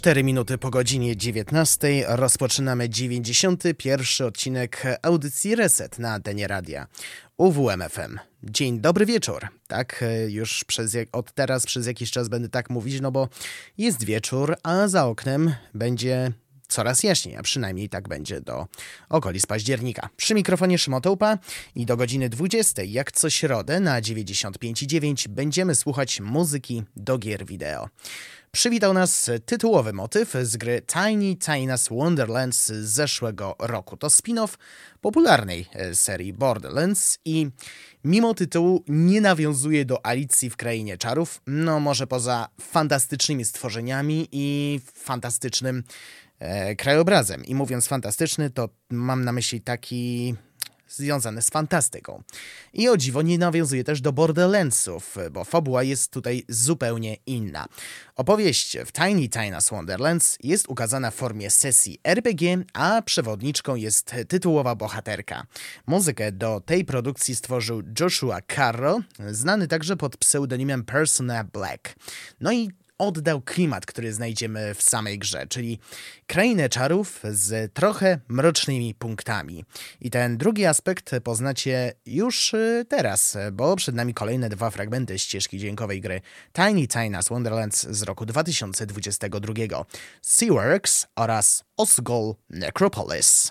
Cztery minuty po godzinie 19 rozpoczynamy 91 odcinek audycji Reset na antenie radia UWMFM. Dzień dobry wieczór. Tak, już przez, od teraz przez jakiś czas będę tak mówić, no bo jest wieczór, a za oknem będzie coraz jaśniej, a przynajmniej tak będzie do okolic października. Przy mikrofonie Szymotołpa i do godziny 20, jak co środę na 95,9 będziemy słuchać muzyki do gier wideo. Przywitał nas tytułowy motyw z gry Tiny Tina's Wonderlands z zeszłego roku. To spin-off popularnej e, serii Borderlands i mimo tytułu nie nawiązuje do Alicji w Krainie Czarów, no może poza fantastycznymi stworzeniami i fantastycznym e, krajobrazem. I mówiąc fantastyczny, to mam na myśli taki związane z fantastyką. I o dziwo nie nawiązuje też do Borderlandsów, bo fabuła jest tutaj zupełnie inna. Opowieść w Tiny Tina's Wonderlands jest ukazana w formie sesji RPG, a przewodniczką jest tytułowa bohaterka. Muzykę do tej produkcji stworzył Joshua Carro, znany także pod pseudonimem Persona Black. No i oddał klimat, który znajdziemy w samej grze, czyli krainę czarów z trochę mrocznymi punktami. I ten drugi aspekt poznacie już y, teraz, bo przed nami kolejne dwa fragmenty ścieżki dźwiękowej gry Tiny Tina's Wonderlands z roku 2022. Seaworks oraz Osgol Necropolis.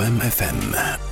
Radia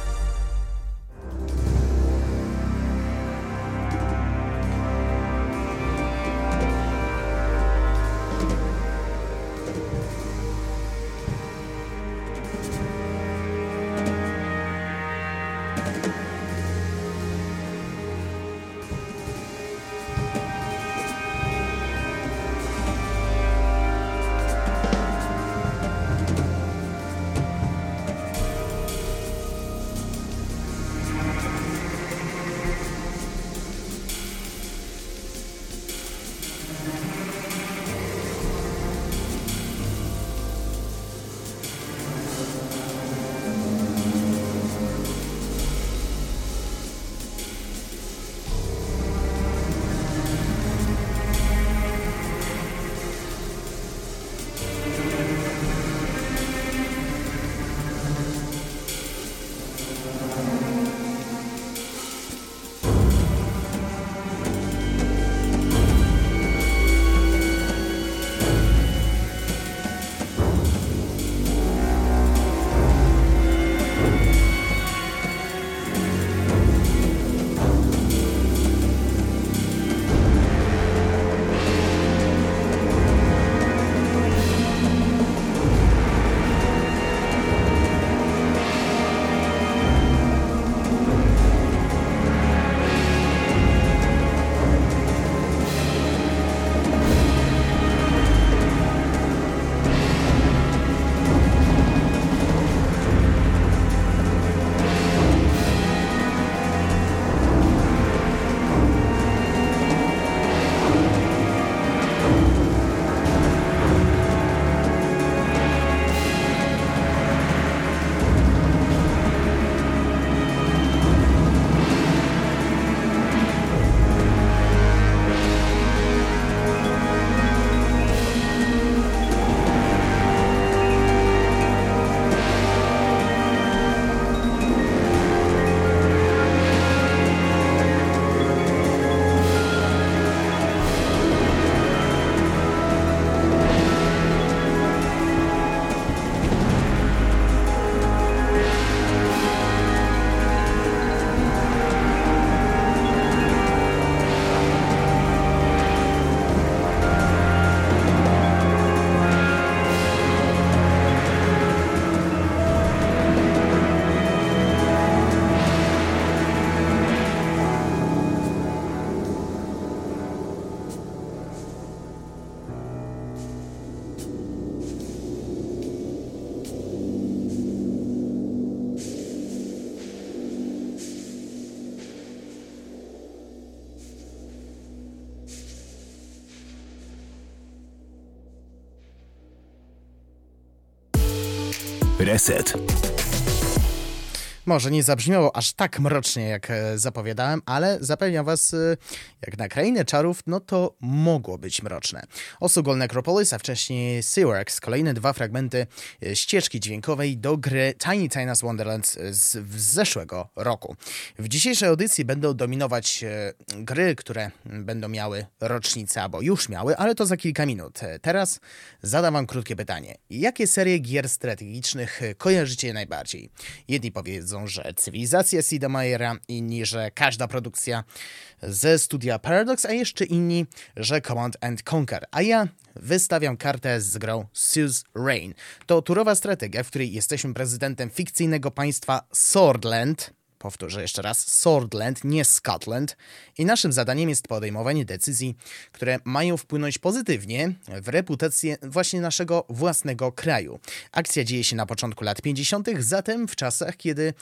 Reset. Może nie zabrzmiało aż tak mrocznie, jak e, zapowiadałem, ale zapewniam was, e, jak na krainę czarów, no to mogło być mroczne. Osugol Necropolis, a wcześniej Seaworks, kolejne dwa fragmenty e, ścieżki dźwiękowej do gry Tiny Tina's Wonderland z zeszłego roku. W dzisiejszej audycji będą dominować gry, które będą miały rocznicę, albo już miały, ale to za kilka minut. Teraz zadam wam krótkie pytanie. Jakie serie gier strategicznych kojarzycie najbardziej? Jedni powiedzą, że cywilizacja Sida Meyera, inni, że każda produkcja ze studia Paradox, a jeszcze inni, że Command and Conquer. A ja wystawiam kartę z grą Sue's Reign. To turowa strategia, w której jesteśmy prezydentem fikcyjnego państwa Swordland, powtórzę jeszcze raz, Swordland, nie Scotland. I naszym zadaniem jest podejmowanie decyzji, które mają wpłynąć pozytywnie w reputację właśnie naszego własnego kraju. Akcja dzieje się na początku lat 50., zatem w czasach, kiedy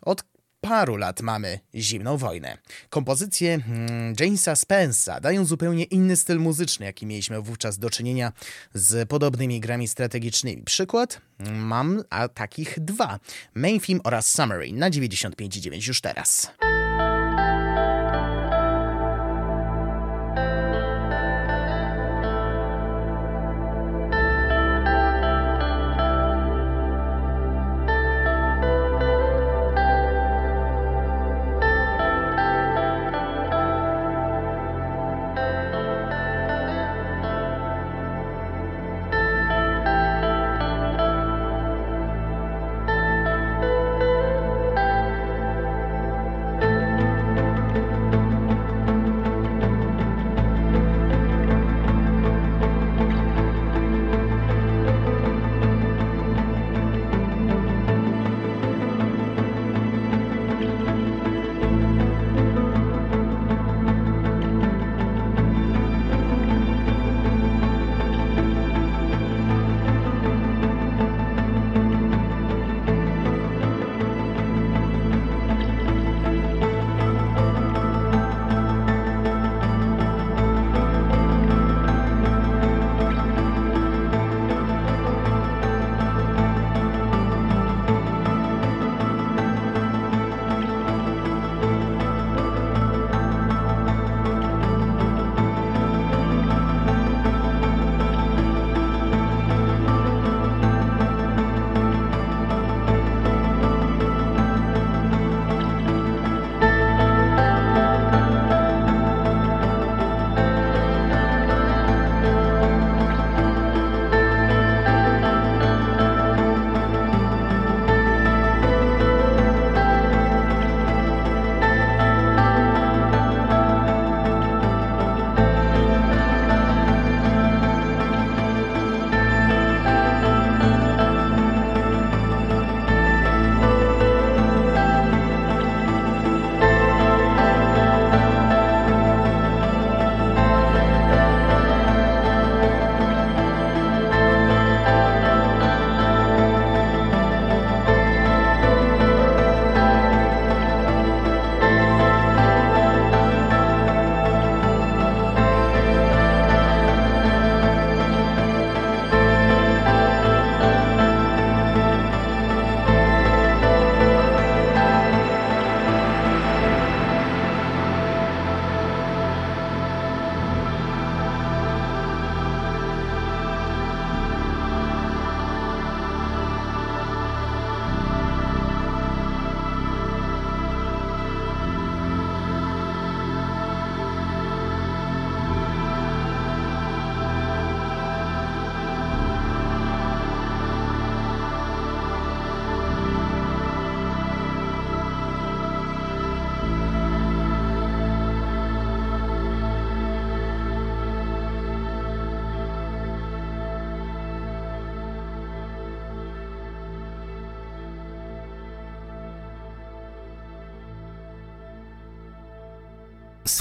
od paru lat mamy zimną wojnę. Kompozycje hmm, Jamesa Spence'a dają zupełnie inny styl muzyczny, jaki mieliśmy wówczas do czynienia z podobnymi grami strategicznymi. Przykład mam a takich dwa. Main Theme oraz Summary na 95,9 już teraz.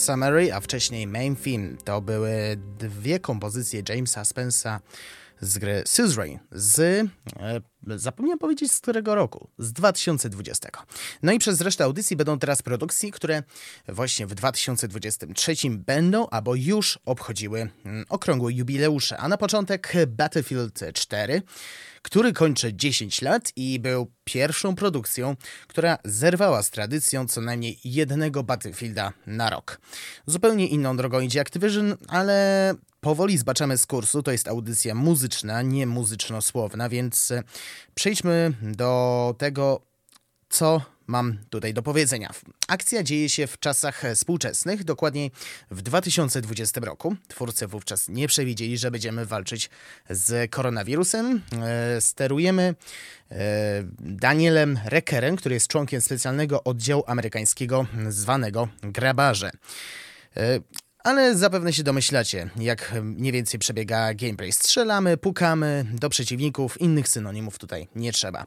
Summary, a wcześniej Main Theme. To były dwie kompozycje Jamesa Spence'a z gry Suzerain z, e, zapomniałem powiedzieć z którego roku, z 2020. No i przez resztę audycji będą teraz produkcje, które właśnie w 2023 będą albo już obchodziły mm, okrągłe jubileusze. A na początek Battlefield 4, który kończy 10 lat i był pierwszą produkcją, która zerwała z tradycją co najmniej jednego Battlefielda na rok. Zupełnie inną drogą idzie Activision, ale powoli zbaczamy z kursu. To jest audycja muzyczna, nie muzyczno-słowna, więc przejdźmy do tego, co mam tutaj do powiedzenia. Akcja dzieje się w czasach współczesnych, dokładniej w 2020 roku. Twórcy wówczas nie przewidzieli, że będziemy walczyć z koronawirusem. E, sterujemy e, Danielem Reckerem, który jest członkiem specjalnego oddziału amerykańskiego zwanego Grabarze. E, ale zapewne się domyślacie, jak mniej więcej przebiega gameplay. Strzelamy, pukamy do przeciwników, innych synonimów tutaj nie trzeba.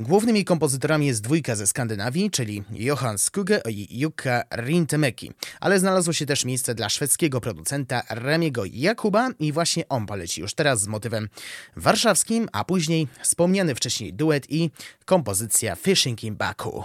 Głównymi kompozytorami jest dwójka ze Skandynawii, czyli Johan Skugge i Jukka Rintemeki. Ale znalazło się też miejsce dla szwedzkiego producenta Remiego Jakuba i właśnie on poleci już teraz z motywem warszawskim, a później wspomniany wcześniej duet i kompozycja Fishing in Baku.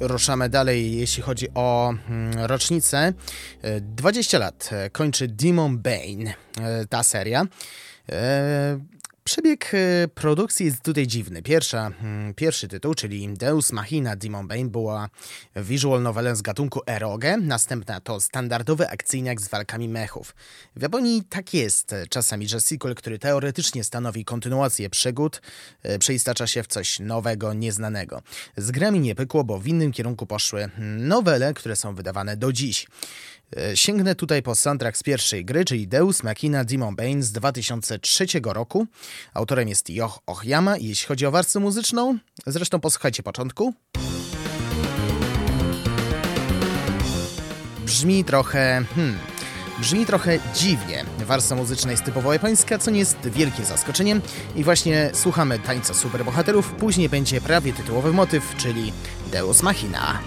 Ruszamy dalej, jeśli chodzi o mm, rocznicę. 20 lat kończy Demon Bane, ta seria. Przebieg e, produkcji jest tutaj dziwny. Pierwsza, hmm, pierwszy tytuł, czyli Deus Machina Demon Bane, była visual novelem z gatunku eroge, następna to standardowy akcyjniak z walkami mechów. W Japonii tak jest czasami, że sequel, który teoretycznie stanowi kontynuację przygód, e, przeistacza się w coś nowego, nieznanego. Z grami nie pykło, bo w innym kierunku poszły hmm, nowele, które są wydawane do dziś. E, sięgnę tutaj po soundtrack z pierwszej gry, czyli Deus Machina Demon Bane z 2003 roku. Autorem jest Yoh Ochyama i jeśli chodzi o warstwę muzyczną, zresztą posłuchajcie początku. Brzmi trochę... Hmm, brzmi trochę dziwnie. Warstwa muzyczna jest typowo japońska, co nie jest wielkie zaskoczeniem i właśnie słuchamy tańca superbohaterów, później będzie prawie tytułowy motyw, czyli Deus Machina.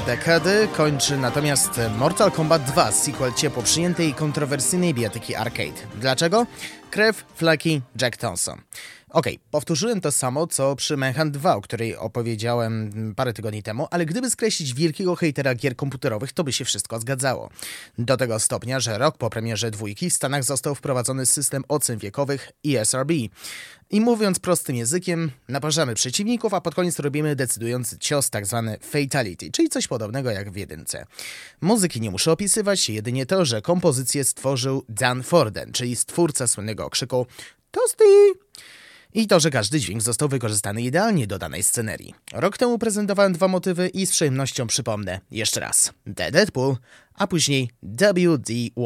Dekady kończy natomiast Mortal Kombat 2, sequel ciepło przyjętej i kontrowersyjnej bijatyki arcade. Dlaczego? Krew, flaki, Jack Thompson. Okej, okay, powtórzyłem to samo, co przy Manhunt 2, o której opowiedziałem parę tygodni temu, ale gdyby skreślić wielkiego hejtera gier komputerowych, to by się wszystko zgadzało. Do tego stopnia, że rok po premierze dwójki w Stanach został wprowadzony system ocen wiekowych ESRB. I mówiąc prostym językiem, naparzamy przeciwników, a pod koniec robimy decydujący cios, tak zwany fatality, czyli coś podobnego jak w jedynce. Muzyki nie muszę opisywać, jedynie to, że kompozycję stworzył Dan Forden, czyli stwórca słynnego okrzyku Toasty! I to, że każdy dźwięk został wykorzystany idealnie do danej scenerii. Rok temu prezentowałem dwa motywy i z przyjemnością przypomnę jeszcze raz. The Deadpool, a później WDYLMA.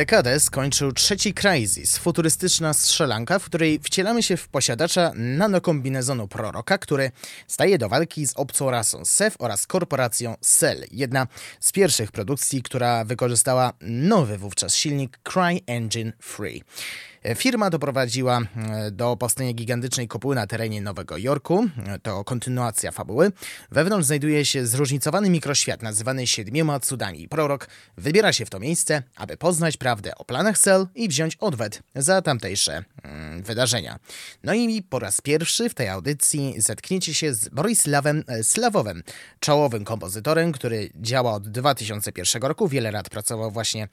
Dekadę skończył trzeci Crysis, futurystyczna strzelanka, w której wcielamy się w posiadacza nanokombinezonu proroka, który staje do walki z obcą rasą SEF oraz korporacją Cell. Jedna z pierwszych produkcji, która wykorzystała nowy wówczas silnik CryEngine Free. Firma doprowadziła e, do powstania gigantycznej kopuły na terenie Nowego Jorku. To kontynuacja fabuły. Wewnątrz znajduje się zróżnicowany mikroświat nazywany siedmioma cudami. Prorok wybiera się w to miejsce, aby poznać prawdę o planach Cell i wziąć odwet za tamtejsze mm, wydarzenia. No i po raz pierwszy w tej audycji zetkniecie się z Borisławem e, Slawowem, czołowym kompozytorem, który działa od 2001 roku. Wiele lat pracował właśnie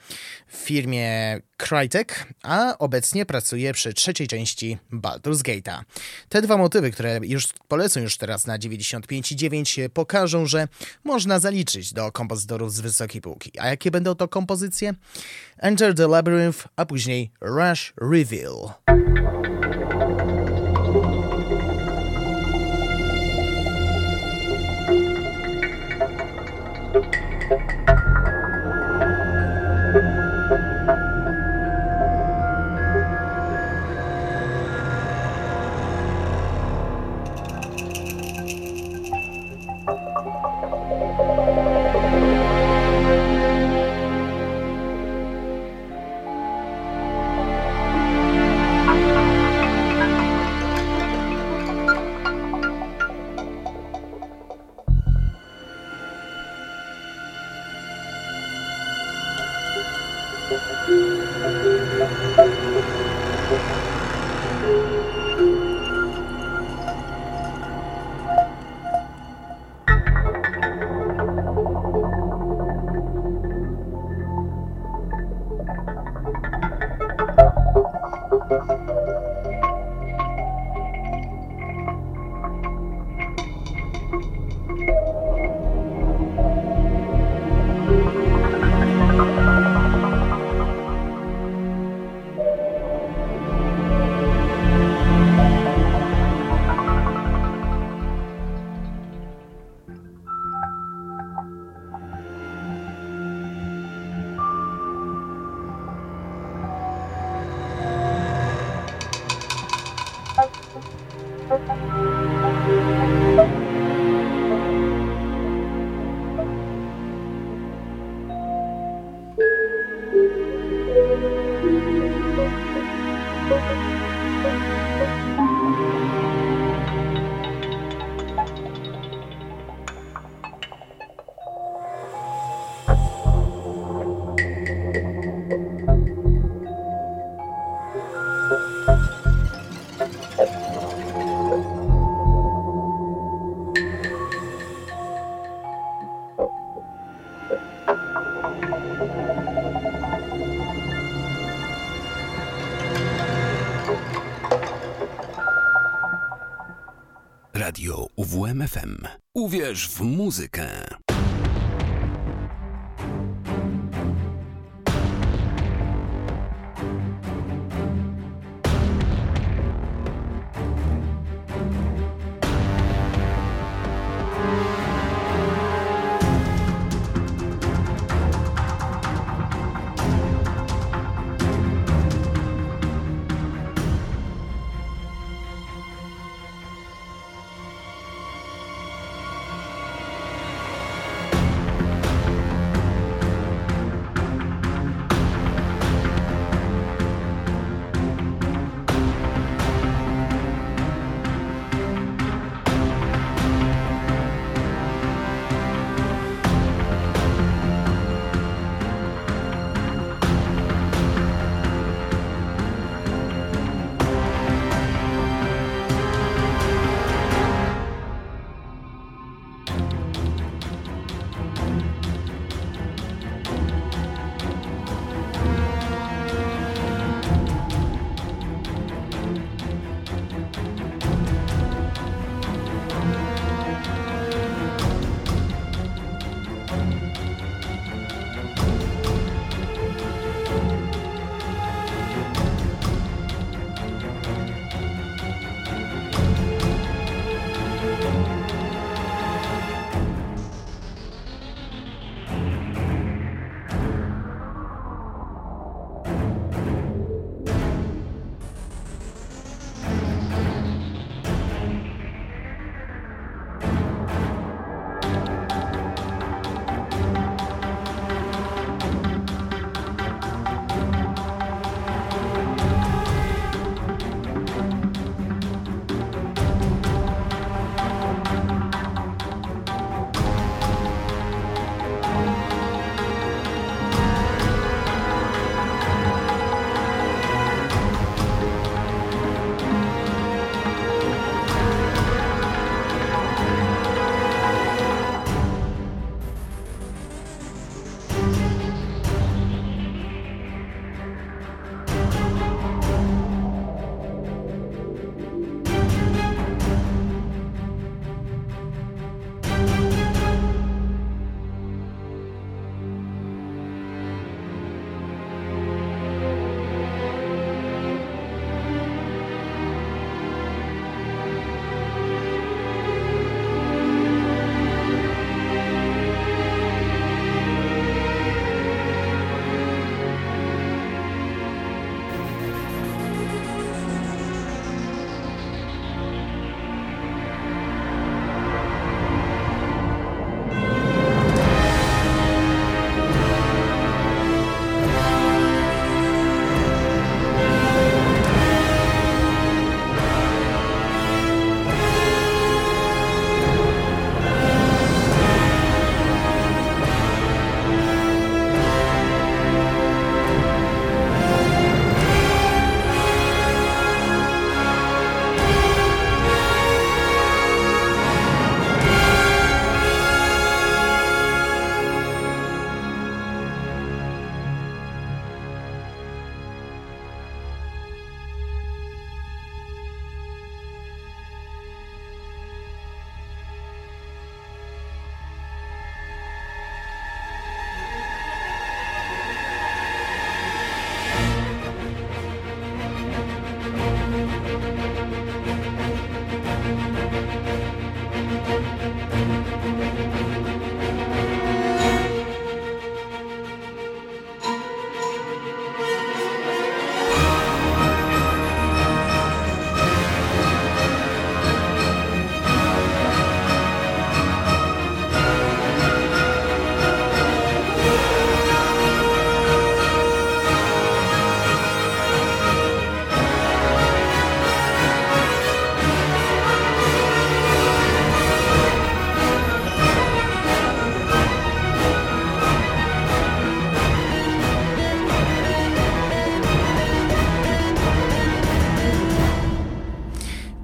w firmie Crytek, a obecnie pracuje przy trzeciej części Baldur's Gate'a. Te dwa motywy, które już polecą już teraz na 95,9 pokażą, że można zaliczyć do kompozytorów z wysokiej półki. A jakie będą to kompozycje? Enter the Labyrinth, a później Rush Reveal. Uwierz w muzykę.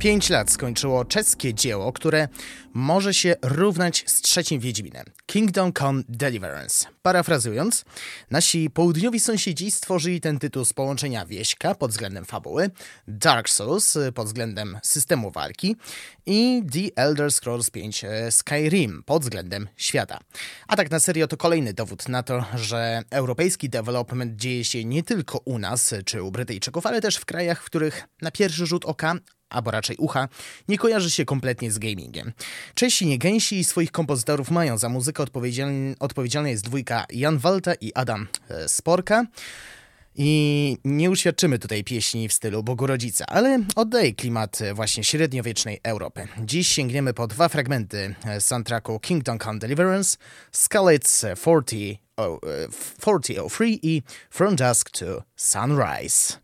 Pięć lat skończyło czeskie dzieło, które może się równać z trzecim Wiedźminem Kingdom Come Deliverance. Parafrazując, nasi południowi sąsiedzi stworzyli ten tytuł z połączenia wieśka pod względem fabuły, Dark Souls pod względem systemu walki i The Elder Scrolls V e, Skyrim pod względem świata. A tak na serio to kolejny dowód na to, że europejski development dzieje się nie tylko u nas czy u Brytyjczyków, ale też w krajach, w których na pierwszy rzut oka albo raczej ucha, nie kojarzy się kompletnie z gamingiem. Czesi nie gęsi i swoich kompozytorów mają. Za muzykę odpowiedzialna jest dwójka Jan Walta i Adam e, Sporka. I nie uświadczymy tutaj pieśni w stylu Bogu Rodzica, ale oddaje klimat właśnie średniowiecznej Europy. Dziś sięgniemy po dwa fragmenty soundtracku Kingdom Come Deliverance, Scarlet's 40, oh, 4003 i From Dusk to Sunrise.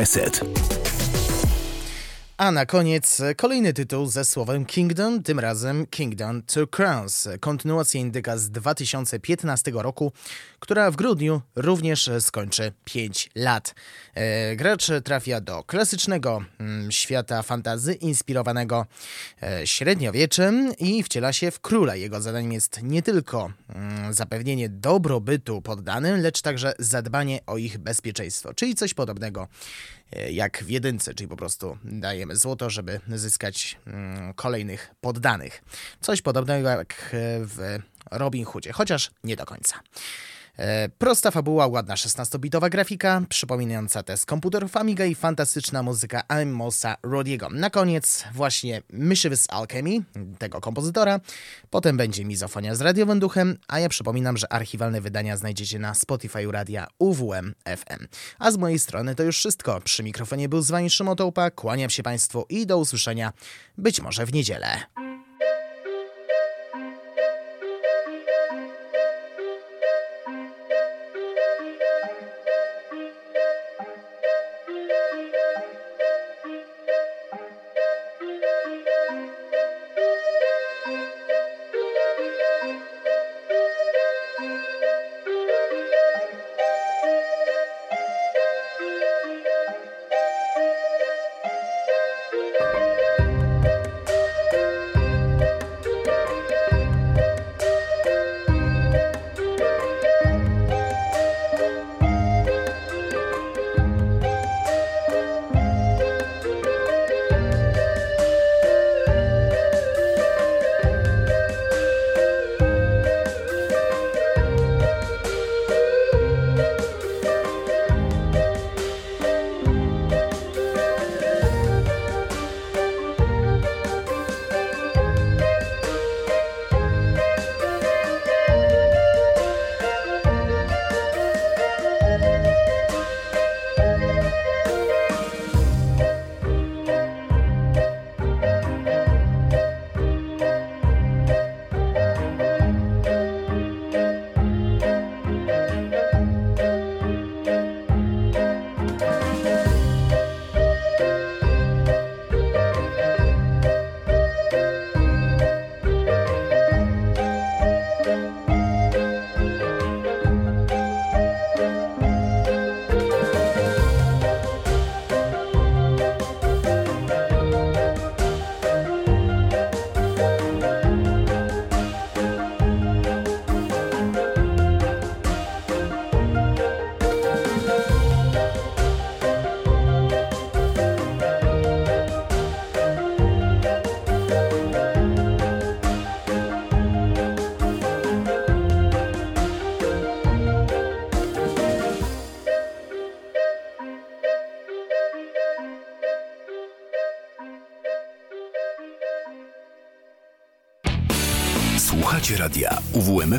Reset. A na koniec kolejny tytuł ze słowem Kingdom, tym razem Kingdom Two Crowns, kontynuacja indyka z 2015 roku, która w grudniu również skończy 5 lat. E, gracz trafia do klasycznego mm, świata fantazy inspirowanego e, średniowieczem i wciela się w króla. Jego zadaniem jest nie tylko mm, zapewnienie dobrobytu poddanym, lecz także zadbanie o ich bezpieczeństwo, czyli coś podobnego jak w jedynce, czyli po prostu dajemy złoto, żeby zyskać mm, kolejnych poddanych. Coś podobnego jak w Robin Hoodzie, chociaż nie do końca. E, prosta fabuła, ładna 16-bitowa grafika, przypominająca te z komputerów Amiga i fantastyczna muzyka Amosa Rodiego. Na koniec właśnie Mischievous Alchemy, tego kompozytora, potem będzie mizofonia z radiowym duchem, a ja przypominam, że archiwalne wydania znajdziecie na Spotify radia UWM FM. A z mojej strony to już wszystko. Przy mikrofonie był z wami Szymon kłaniam się Państwu i do usłyszenia być może w niedzielę.